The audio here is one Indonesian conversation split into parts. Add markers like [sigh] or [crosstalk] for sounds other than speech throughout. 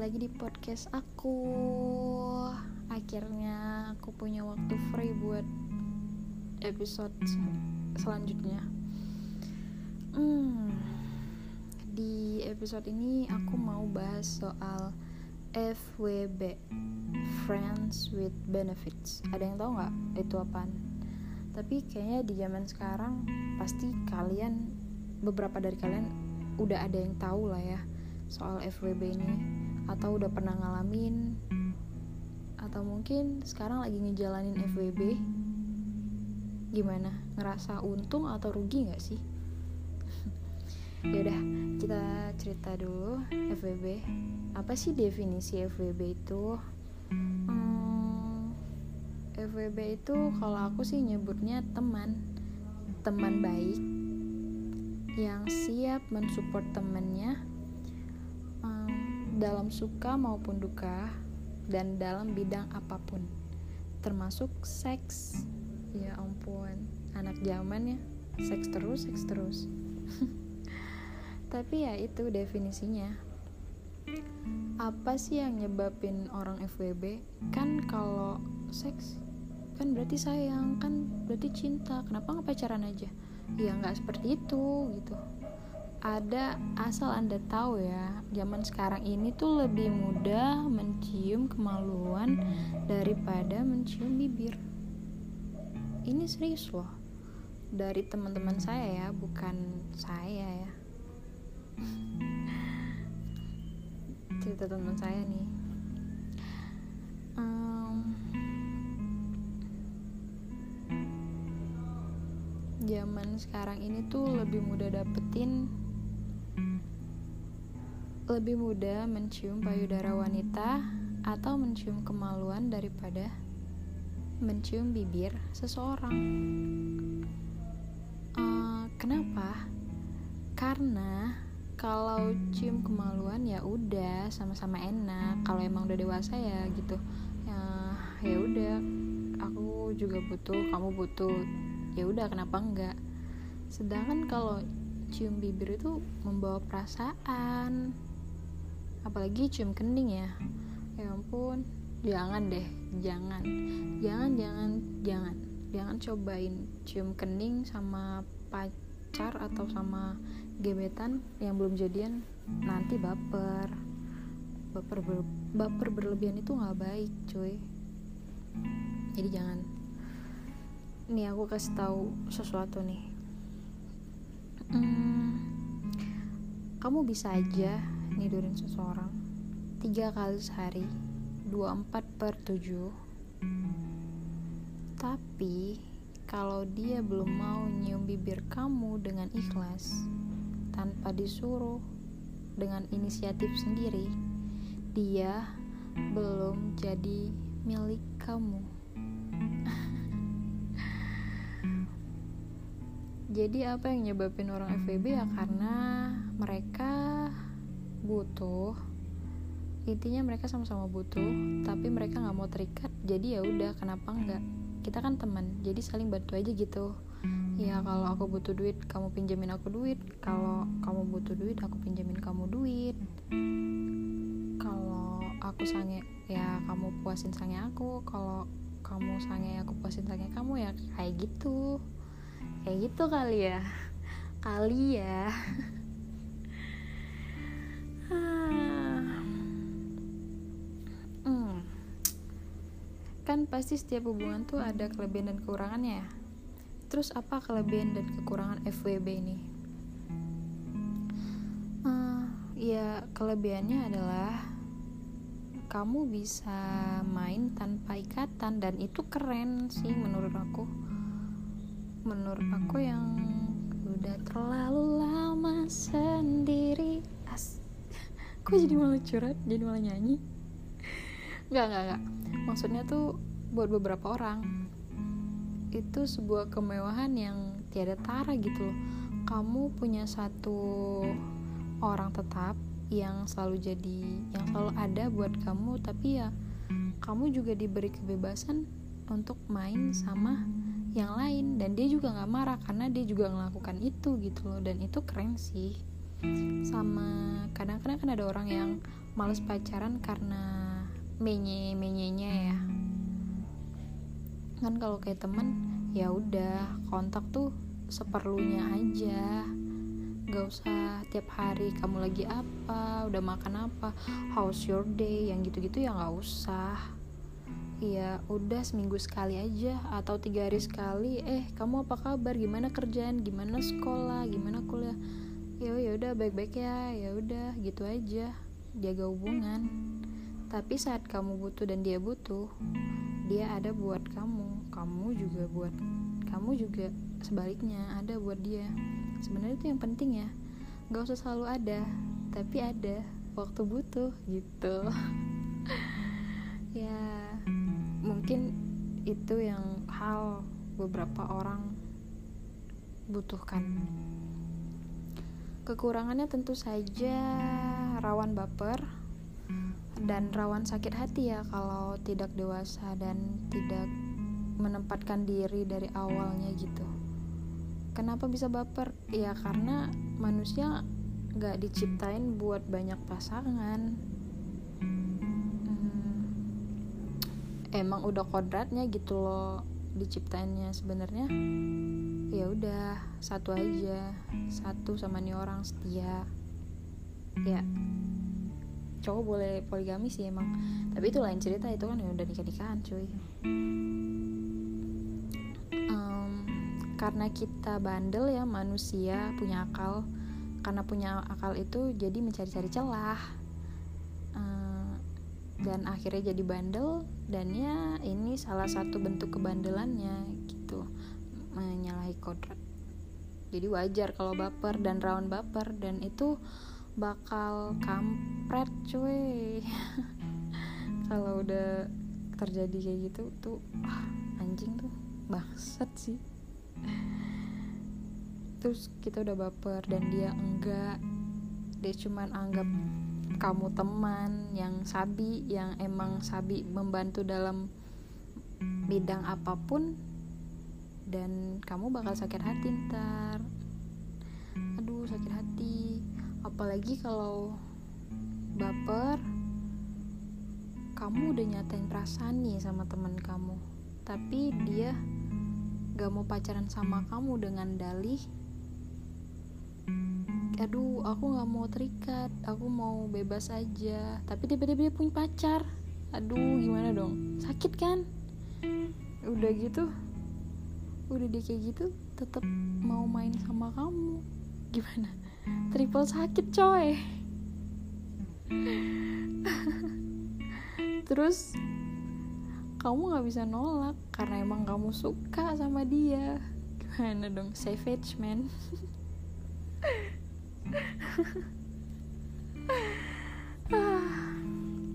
lagi di podcast aku. Akhirnya aku punya waktu free buat episode selanjutnya. Hmm, Di episode ini aku mau bahas soal FWB Friends with Benefits. Ada yang tahu nggak itu apaan? Tapi kayaknya di zaman sekarang pasti kalian beberapa dari kalian udah ada yang tahu lah ya soal FWB ini atau udah pernah ngalamin. Atau mungkin sekarang lagi ngejalanin FWB gimana? Ngerasa untung atau rugi nggak sih? [laughs] Yaudah kita cerita dulu FWB apa sih definisi FWB itu? Hmm, FWB itu kalau aku sih nyebutnya teman. Teman baik yang siap mensupport temennya dalam suka maupun duka dan dalam bidang apa pun termasuk seks. Ya ampun anak zaman ya. Seks terus seks terus. [laughs] Tapi ya itu definisinya. Apa sih yang nyebabin orang FWB kan kalau seks kan berarti sayang kan berarti cinta. Kenapa nggak pacaran aja? Ya nggak seperti itu gitu ada asal anda tahu ya zaman sekarang ini tuh lebih mudah mencium kemaluan daripada mencium bibir. Ini serius loh dari teman-teman saya ya bukan saya ya. [laughs] Cerita teman saya nih. Zaman sekarang ini tuh lebih mudah dapetin lebih mudah mencium payudara wanita atau mencium kemaluan daripada mencium bibir seseorang. Uh, kenapa? Karena kalau cium kemaluan ya udah sama-sama enak. Kalau emang udah dewasa ya gitu. Ya ya udah. Aku juga butuh, kamu butuh. Ya udah kenapa enggak? Sedangkan kalau cium bibir itu membawa perasaan, apalagi cium kening ya. Ya ampun. Jangan deh jangan. Jangan jangan jangan. Jangan cobain cium kening sama pacar atau sama gebetan yang belum jadian. Nanti baper. Baper ber, baper berlebihan itu nggak baik cuy. Jadi jangan. Nih aku kasih tahu sesuatu nih. Hmm, kamu bisa aja nidurin seseorang. Tiga kali sehari. 24 per 7 tapi kalau dia belum mau nyium bibir kamu dengan ikhlas tanpa disuruh dengan inisiatif sendiri dia belum jadi milik kamu. [laughs] Jadi apa yang nyebabin orang FVB ya? Karena mereka butuh intinya mereka sama-sama butuh tapi mereka nggak mau terikat jadi ya udah kenapa enggak kita kan teman jadi saling bantu aja gitu. Ya kalau aku butuh duit kamu pinjamin aku duit. Kalau kamu butuh duit aku pinjamin kamu duit. Kalau aku sange ya kamu puasin sange aku. Kalau kamu sange aku puasin sange kamu ya kayak gitu. Kayak gitu kali ya. Kali ya [laughs] pasti setiap hubungan tuh ada kelebihan dan kekurangannya ya. Terus apa kelebihan dan kekurangan FWB ini? Uh, ya kelebihannya adalah kamu bisa main tanpa ikatan dan itu keren sih menurut aku. Menurut aku yang udah terlalu lama sendiri. Kok jadi malah curhat jadi malah nyanyi? Nggak nggak nggak. Maksudnya tuh buat beberapa orang. Itu sebuah kemewahan yang tiada tara gitu loh. Kamu punya satu orang tetap yang selalu jadi yang selalu ada buat kamu tapi ya kamu juga diberi kebebasan untuk main sama yang lain. Dan dia juga nggak marah karena dia juga melakukan itu gitu loh. Dan itu keren sih. Sama kadang-kadang kan ada orang yang males pacaran karena menye menyenya ya kan kalau kayak temen ya udah kontak tuh seperlunya aja. Gak usah tiap hari kamu lagi apa? Udah makan apa? How's your day? Yang gitu-gitu ya nggak usah. Ya udah seminggu sekali aja atau tiga hari sekali eh kamu apa kabar? Gimana kerjaan? Gimana sekolah? Gimana kuliah? Ya ya udah baik-baik ya ya udah gitu aja. Jaga hubungan tapi saat kamu butuh dan dia butuh dia ada buat kamu. Kamu juga buat kamu juga sebaliknya ada buat dia. Sebenarnya itu yang penting ya. Gak usah selalu ada tapi ada waktu butuh gitu. [laughs] Ya mungkin itu yang hal beberapa orang butuhkan. Kekurangannya tentu saja rawan baper dan rawan sakit hati ya kalau tidak dewasa dan tidak menempatkan diri dari awalnya gitu. Kenapa bisa baper? Ya karena manusia gak diciptain buat banyak pasangan. Hmm, emang udah kodratnya gitu loh diciptainnya sebenarnya. Ya udah satu aja satu sama nih orang setia. Ya cowok boleh poligami sih emang. Tapi itu lain cerita itu kan udah nikah nikahan cuy karena kita bandel ya manusia punya akal. Karena punya akal itu jadi mencari-cari celah. Dan akhirnya jadi bandel dan ya ini salah satu bentuk kebandelannya gitu. Menyalahi kodrat. Jadi wajar kalau baper dan rawan baper dan itu bakal kampret cuy. [laughs] Kalau udah terjadi kayak gitu tuh ah, anjing tuh bangsat sih. Terus kita udah baper dan dia enggak. Dia cuman anggap kamu teman yang sabi yang emang sabi membantu dalam bidang apa pun dan kamu bakal sakit hati ntar. Aduh sakit hati apalagi kalau baper kamu udah nyatain perasaan nih sama teman kamu. Tapi dia gak mau pacaran sama kamu dengan dalih. Aduh aku gak mau terikat aku mau bebas aja. Tapi tiba-tiba dia punya pacar. Aduh gimana dong? Sakit kan? Udah gitu udah dia kayak gitu tetap mau main sama kamu. Gimana triple sakit coy. Terus kamu nggak bisa nolak karena emang kamu suka sama dia. Gimana dong? Savage man.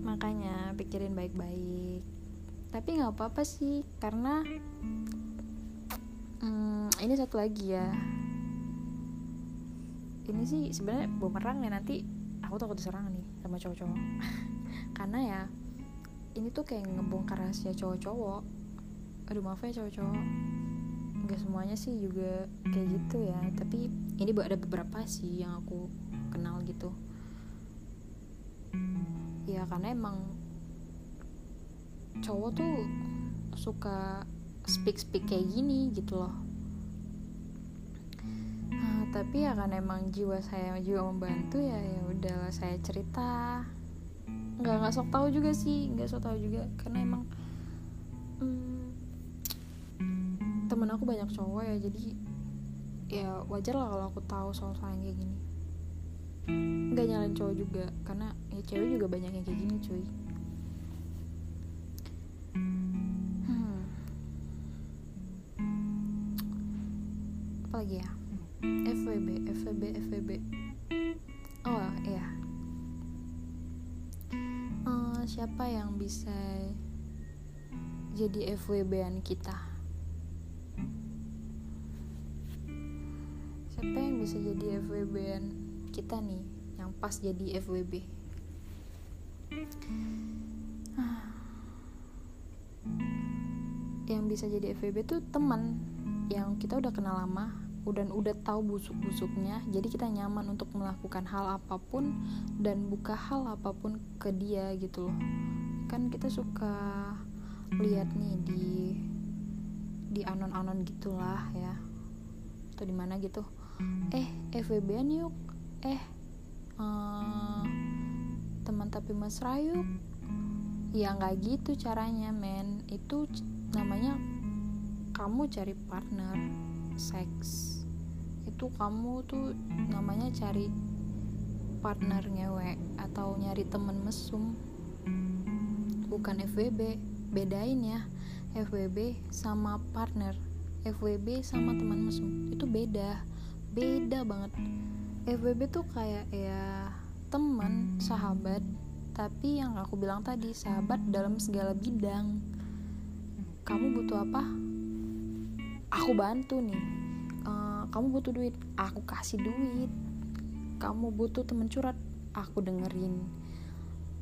Makanya pikirin baik-baik. Tapi nggak apa-apa sih karena hmm, ini satu lagi ya ini sih sebenarnya bumerang ya nanti aku takut diserang nih sama cowok-cowok. [laughs] Karena ya ini tuh kayak ngebongkar rahasia cowok-cowok. Aduh maaf ya cowok-cowok. Nggak semuanya sih juga kayak gitu ya. Tapi ini ada beberapa sih yang aku kenal gitu. Ya karena emang cowok tuh suka speak speak kayak gini gitu loh tapi ya kan emang jiwa saya jiwa membantu ya ya udahlah saya cerita. Nggak nggak sok tahu juga sih nggak sok tahu juga. Karena emang hmm, temen aku banyak cowok ya jadi ya wajar lah kalau aku tahu soal-soal yang kayak gini. Nggak nyalain cowok juga karena ya cewek juga banyak yang kayak gini cuy. Hmm. apa lagi ya FWB oh iya. Siapa yang bisa jadi FWB-an kita? Siapa yang bisa jadi FWB-an kita nih yang pas jadi FWB yang bisa jadi FWB tuh teman yang kita udah kenal lama udah udah tahu busuk-busuknya jadi kita nyaman untuk melakukan hal apa pun dan buka hal apa pun ke dia gitu loh. Kan kita suka lihat nih di di anon-anon gitulah ya atau di mana gitu. Eh FWB yuk. Eh uh, teman tapi mesra yuk ya nggak gitu caranya men. Itu namanya kamu cari partner seks. Itu kamu tuh namanya cari partner ngewe atau nyari temen mesum. Bukan FWB bedain ya. FWB sama partner FWB sama teman mesum. Itu beda beda banget. FWB tuh kayak ya teman sahabat. Tapi yang aku bilang tadi sahabat dalam segala bidang. Kamu butuh apa aku bantu nih. Uh, kamu butuh duit aku kasih duit. Kamu butuh temen curhat aku dengerin.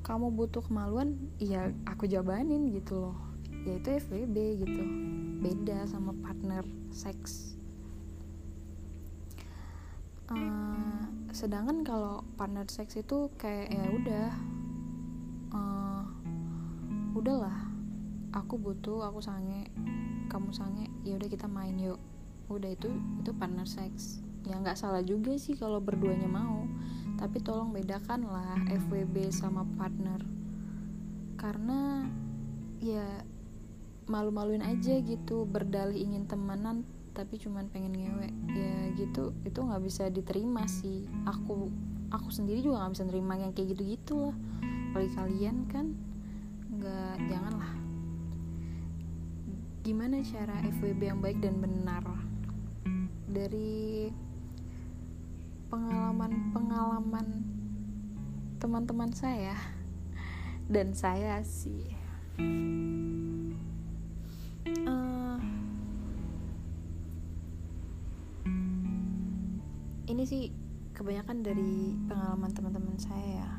Kamu butuh kemaluan iya aku jabanin gitu loh. Yaitu FWB gitu. Beda sama partner seks. Uh, sedangkan kalau partner seks itu kayak ya udah. Uh, udahlah aku butuh aku sange kamu sange ya udah kita main yuk. Udah itu itu partner seks. Ya nggak salah juga sih kalau berduanya mau. Tapi tolong bedakan lah FWB sama partner. Karena ya malu-maluin aja gitu berdalih ingin temenan tapi cuman pengen ngewe. Ya gitu itu nggak bisa diterima sih. Aku aku sendiri juga nggak bisa nerima yang kayak gitu gitu lah. Bagi kalian kan nggak janganlah gimana cara FWB yang baik dan benar? Dari pengalaman-pengalaman teman-teman saya dan saya sih. Uh, ini sih kebanyakan dari pengalaman teman-teman saya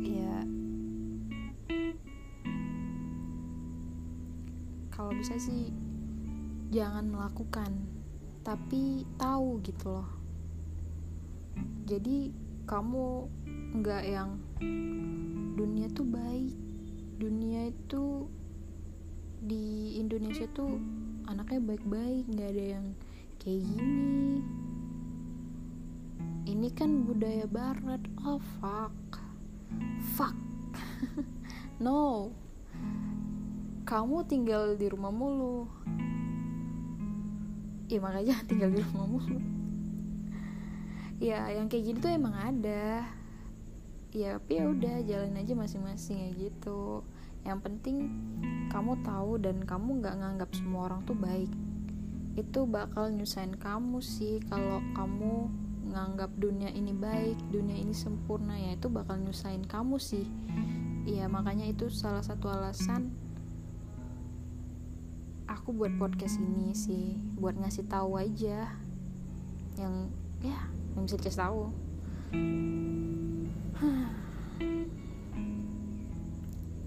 ya kalau bisa sih jangan melakukan tapi tahu gitu loh. Jadi kamu nggak yang dunia tuh baik. Dunia itu di Indonesia tuh anaknya baik-baik nggak ada yang kayak gini. Ini kan budaya barat. Oh fuck. Fuck. [laughs] No kamu tinggal di rumah mulu. Ya makanya [laughs] tinggal di rumah mulu. Ya yang kayak gini tuh emang ada. Ya tapi ya udah jalan aja masing-masing ya gitu. Yang penting kamu tahu dan kamu nggak nganggap semua orang tuh baik. Itu bakal nyusahin kamu sih kalau kamu nganggap dunia ini baik dunia ini sempurna ya itu bakal nyusahin kamu sih. Ya makanya itu salah satu alasan aku buat podcast ini sih buat ngasih tahu aja yang ya yang bisa dikasih tahu. [sighs]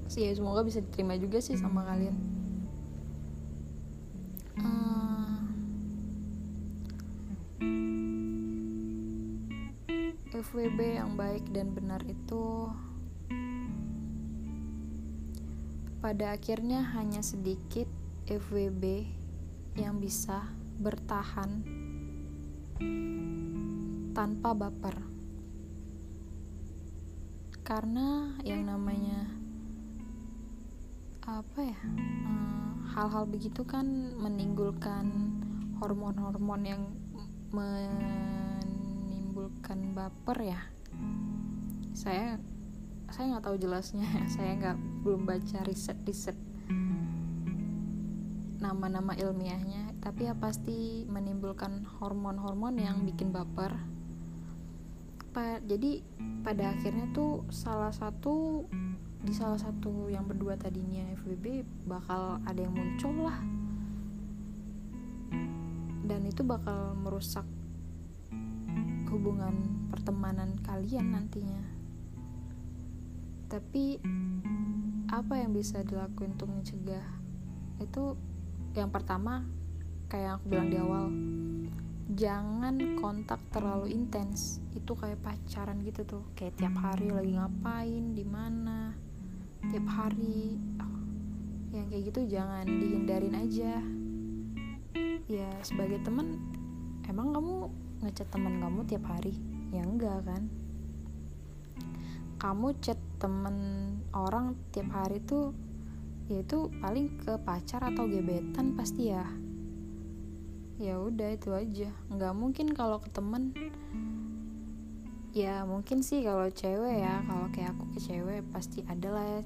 Sih ya semoga bisa diterima juga sih sama kalian. Eh, FWB yang baik dan benar itu pada akhirnya hanya sedikit FWB yang bisa bertahan tanpa baper. Karena yang namanya apa ya eh, hal-hal begitu kan menimbulkan hormon-hormon yang menimbulkan baper ya. Saya saya nggak tahu jelasnya. [laughs] Saya nggak belum baca riset riset nama-nama ilmiahnya tapi ya pasti menimbulkan hormon-hormon yang bikin baper. Pa jadi pada akhirnya tuh salah satu di salah satu yang berdua tadinya FWB bakal ada yang muncul lah. Dan itu bakal merusak hubungan pertemanan kalian nantinya. Tapi apa yang bisa dilakuin untuk mencegah? Itu yang pertama kayak aku bilang di awal jangan kontak terlalu intens. Itu kayak pacaran gitu tuh. Kayak tiap hari lagi ngapain di mana tiap hari. Yang kayak gitu jangan dihindarin aja. Ya sebagai teman emang kamu ngechat teman kamu tiap hari? Ya enggak kan? Kamu chat temen orang tiap hari tuh ya itu paling ke pacar atau gebetan pasti ya. Ya udah itu aja. Nggak mungkin kalau ke temen. Ya mungkin sih kalau cewek ya kalau kayak aku ke cewek pasti ada lah ya.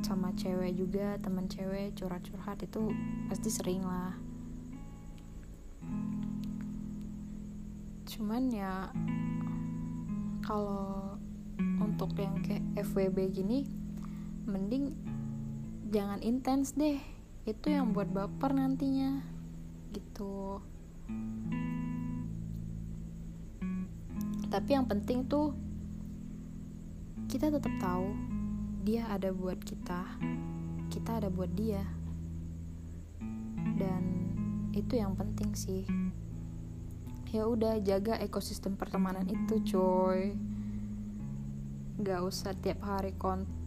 Sama cewek juga teman cewek curhat-curhat itu pasti sering lah. Cuman ya kalau untuk yang kayak FWB gini mending jangan intens deh. Itu yang buat baper nantinya. Gitu. Tapi yang penting tuh kita tetap tahu dia ada buat kita kita ada buat dia. Dan itu yang penting sih. Ya udah jaga ekosistem pertemanan itu coy. Gak usah tiap hari kontak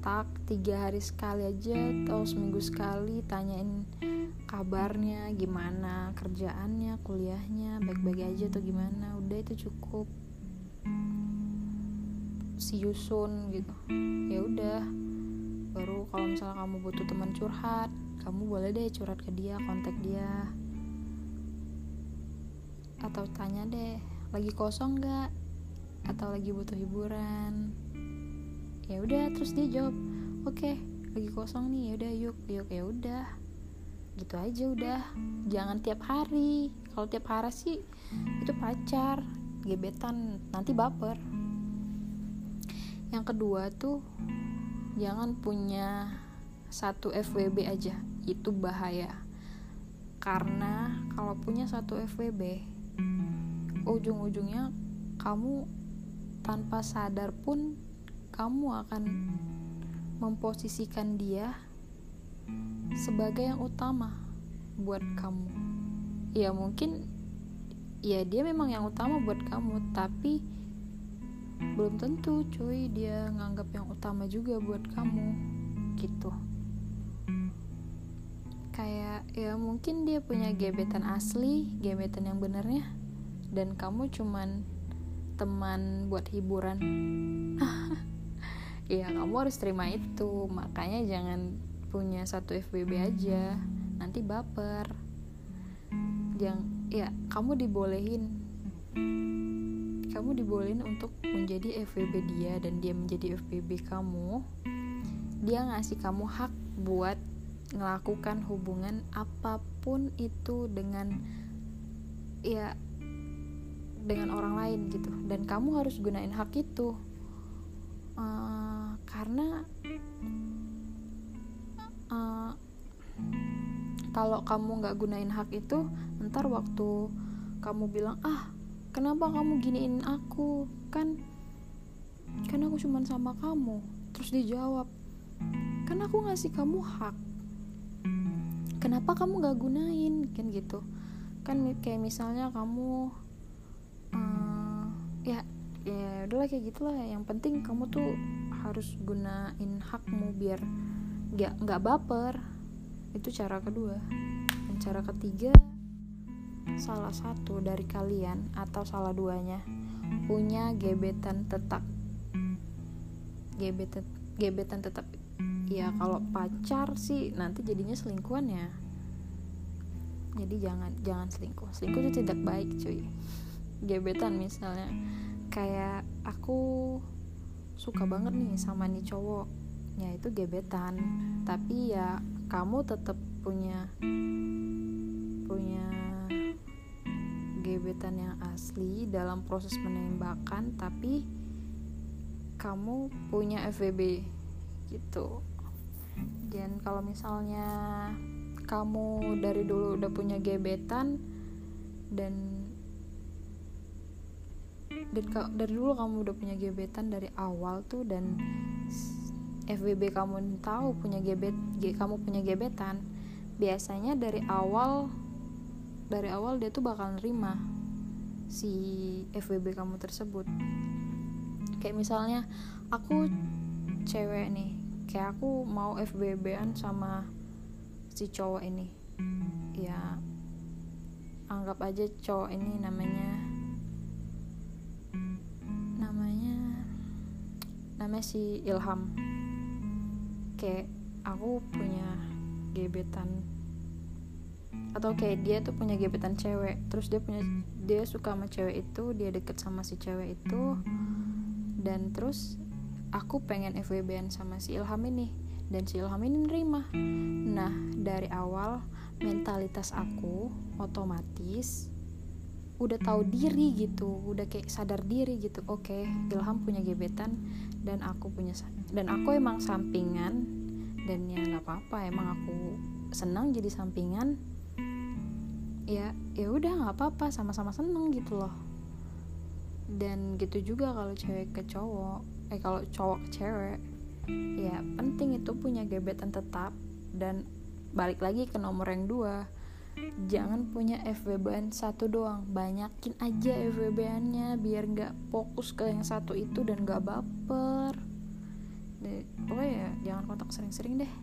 tiga hari sekali aja atau seminggu sekali tanyain kabarnya gimana kerjaannya kuliahnya baik-baik aja atau gimana. Udah itu cukup. Si Yusun gitu. Ya udah baru kalau misalnya kamu butuh teman curhat kamu boleh deh curhat ke dia kontak dia. Atau tanya deh lagi kosong nggak? Atau lagi butuh hiburan ya udah terus dia jawab oke okay, lagi kosong nih ya udah yuk. Yuk ya udah. Gitu aja udah. Jangan tiap hari. Kalau tiap hari sih itu pacar gebetan nanti baper. Yang kedua tuh jangan punya satu FWB aja. Itu bahaya. Karena kalau punya satu FWB ujung-ujungnya kamu tanpa sadar pun kamu akan memposisikan dia sebagai yang utama buat kamu. Ya mungkin ya dia memang yang utama buat kamu tapi belum tentu cuy dia nganggap yang utama juga buat kamu gitu. Kayak ya mungkin dia punya gebetan asli gebetan yang benernya dan kamu cuman teman buat hiburan ya kamu harus terima itu. Makanya jangan punya satu FBB aja. Nanti baper. Yang ya kamu dibolehin. Kamu dibolehin untuk menjadi FBB dia dan dia menjadi FBB kamu. Dia ngasih kamu hak buat melakukan hubungan apa pun itu dengan ya dengan orang lain gitu. Dan kamu harus gunain hak itu. Uh, karena uh, kalau kamu nggak gunain hak itu ntar waktu kamu bilang ah kenapa kamu giniin aku? Kan kan aku cuman sama kamu. Terus dijawab kan aku ngasih kamu hak. Kenapa kamu nggak gunain? Kan gitu. Kan kayak misalnya kamu uh, ya ya udahlah kayak gitulah. Yang penting kamu tuh harus gunain hakmu biar nggak nggak baper. Itu cara kedua. Dan cara ketiga salah satu dari kalian atau salah duanya punya gebetan tetap. Gebetan gebetan tetap. Ya kalau pacar sih nanti jadinya selingkuhan ya. Jadi jangan jangan selingkuh. Selingkuh itu tidak baik cuy. Gebetan misalnya. Kayak aku suka banget nih sama nih cowok ya itu gebetan. Tapi ya kamu tetap punya punya gebetan yang asli dalam proses penembakan tapi kamu punya FVB gitu. Dan kalau misalnya kamu dari dulu udah punya gebetan dan dan dari dulu kamu udah punya gebetan dari awal tuh dan FBB kamu tahu punya gebet kamu punya gebetan. Biasanya dari awal dari awal dia tuh bakal nerima si FWB kamu tersebut. Kayak misalnya aku cewek nih kayak aku mau FBB-an sama si cowok ini. Ya anggap aja cowok ini namanya namanya si Ilham. Kayak aku punya gebetan atau kayak dia tuh punya gebetan cewek. Terus dia punya dia suka sama cewek itu dia deket sama si cewek itu. Dan terus aku pengen FWB-an sama si Ilham ini dan si Ilham ini nerima. Nah dari awal mentalitas aku otomatis udah tahu diri gitu udah kayak sadar diri gitu oke okay, Ilham punya gebetan dan aku punya dan aku emang sampingan dan ya nggak apa-apa emang aku senang jadi sampingan ya ya udah nggak apa-apa sama-sama seneng gitu loh. Dan gitu juga kalau cewek ke cowok eh kalau cowok ke cewek ya penting itu punya gebetan tetap dan balik lagi ke nomor yang dua jangan punya FWB-an satu doang banyakin aja FWB-annya biar nggak fokus ke yang satu itu dan nggak baper. Deh, pokoknya ya jangan kontak sering-sering deh.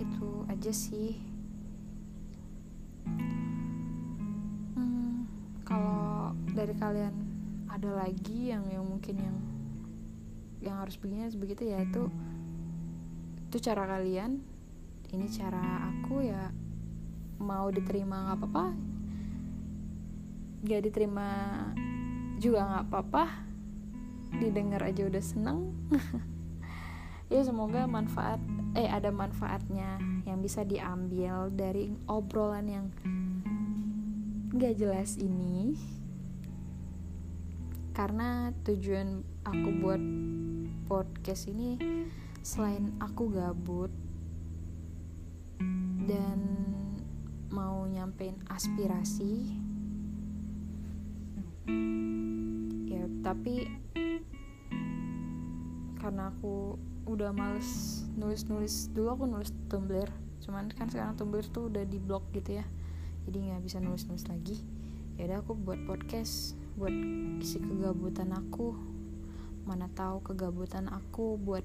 Itu aja sih. Hmm, kalau dari kalian ada lagi yang yang mungkin yang yang harus begini begitu ya itu itu cara kalian. Ini cara aku ya mau diterima nggak apa-apa gak diterima juga nggak apa-apa didengar aja udah seneng. [laughs] Ya semoga manfaat eh ada manfaatnya yang bisa diambil dari obrolan yang gak jelas ini. Karena tujuan aku buat podcast ini selain aku gabut dan mau nyampein aspirasi? Ya tapi karena aku udah males nulis-nulis dulu aku nulis Tumblr cuman kan sekarang Tumblr tuh udah di blok gitu ya jadi nggak bisa nulis-nulis lagi. Ya udah aku buat podcast buat isi kegabutan aku mana tahu kegabutan aku buat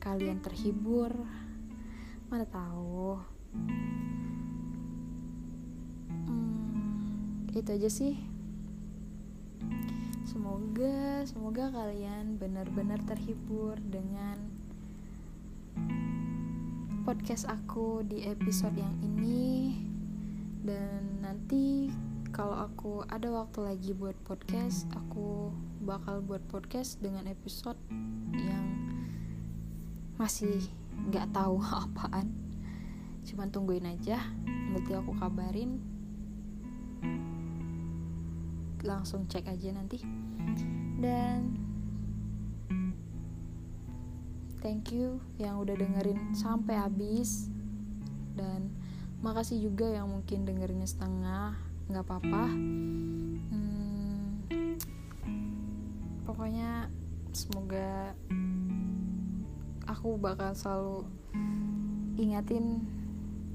kalian terhibur. Mana tahu itu aja sih. Semoga semoga kalian benar-benar terhibur dengan podcast aku di episode yang ini. Dan nanti kalau aku ada waktu lagi buat podcast aku bakal buat podcast dengan episode yang masih nggak tahu [laughs] apaan. Cuman tungguin aja nanti aku kabarin langsung cek aja nanti. Dan thank you yang udah dengerin sampai habis. Dan makasih juga yang mungkin dengerinnya setengah nggak apa-apa. Hmm, pokoknya semoga aku bakal selalu ingatin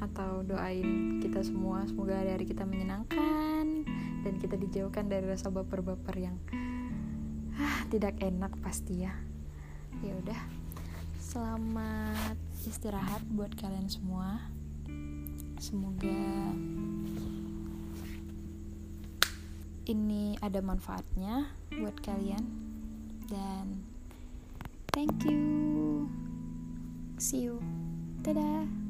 atau doain kita semua. Semoga hari-hari kita menyenangkan dan kita dijauhkan dari rasa baper-baper yang ah, tidak enak pasti ya. Ya udah selamat istirahat buat kalian semua. Semoga ini ada manfaatnya buat kalian. Dan thank you. See you. Dadah